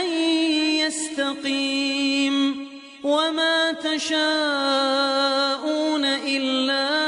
أن يستقيم وما تشاءون إلا أن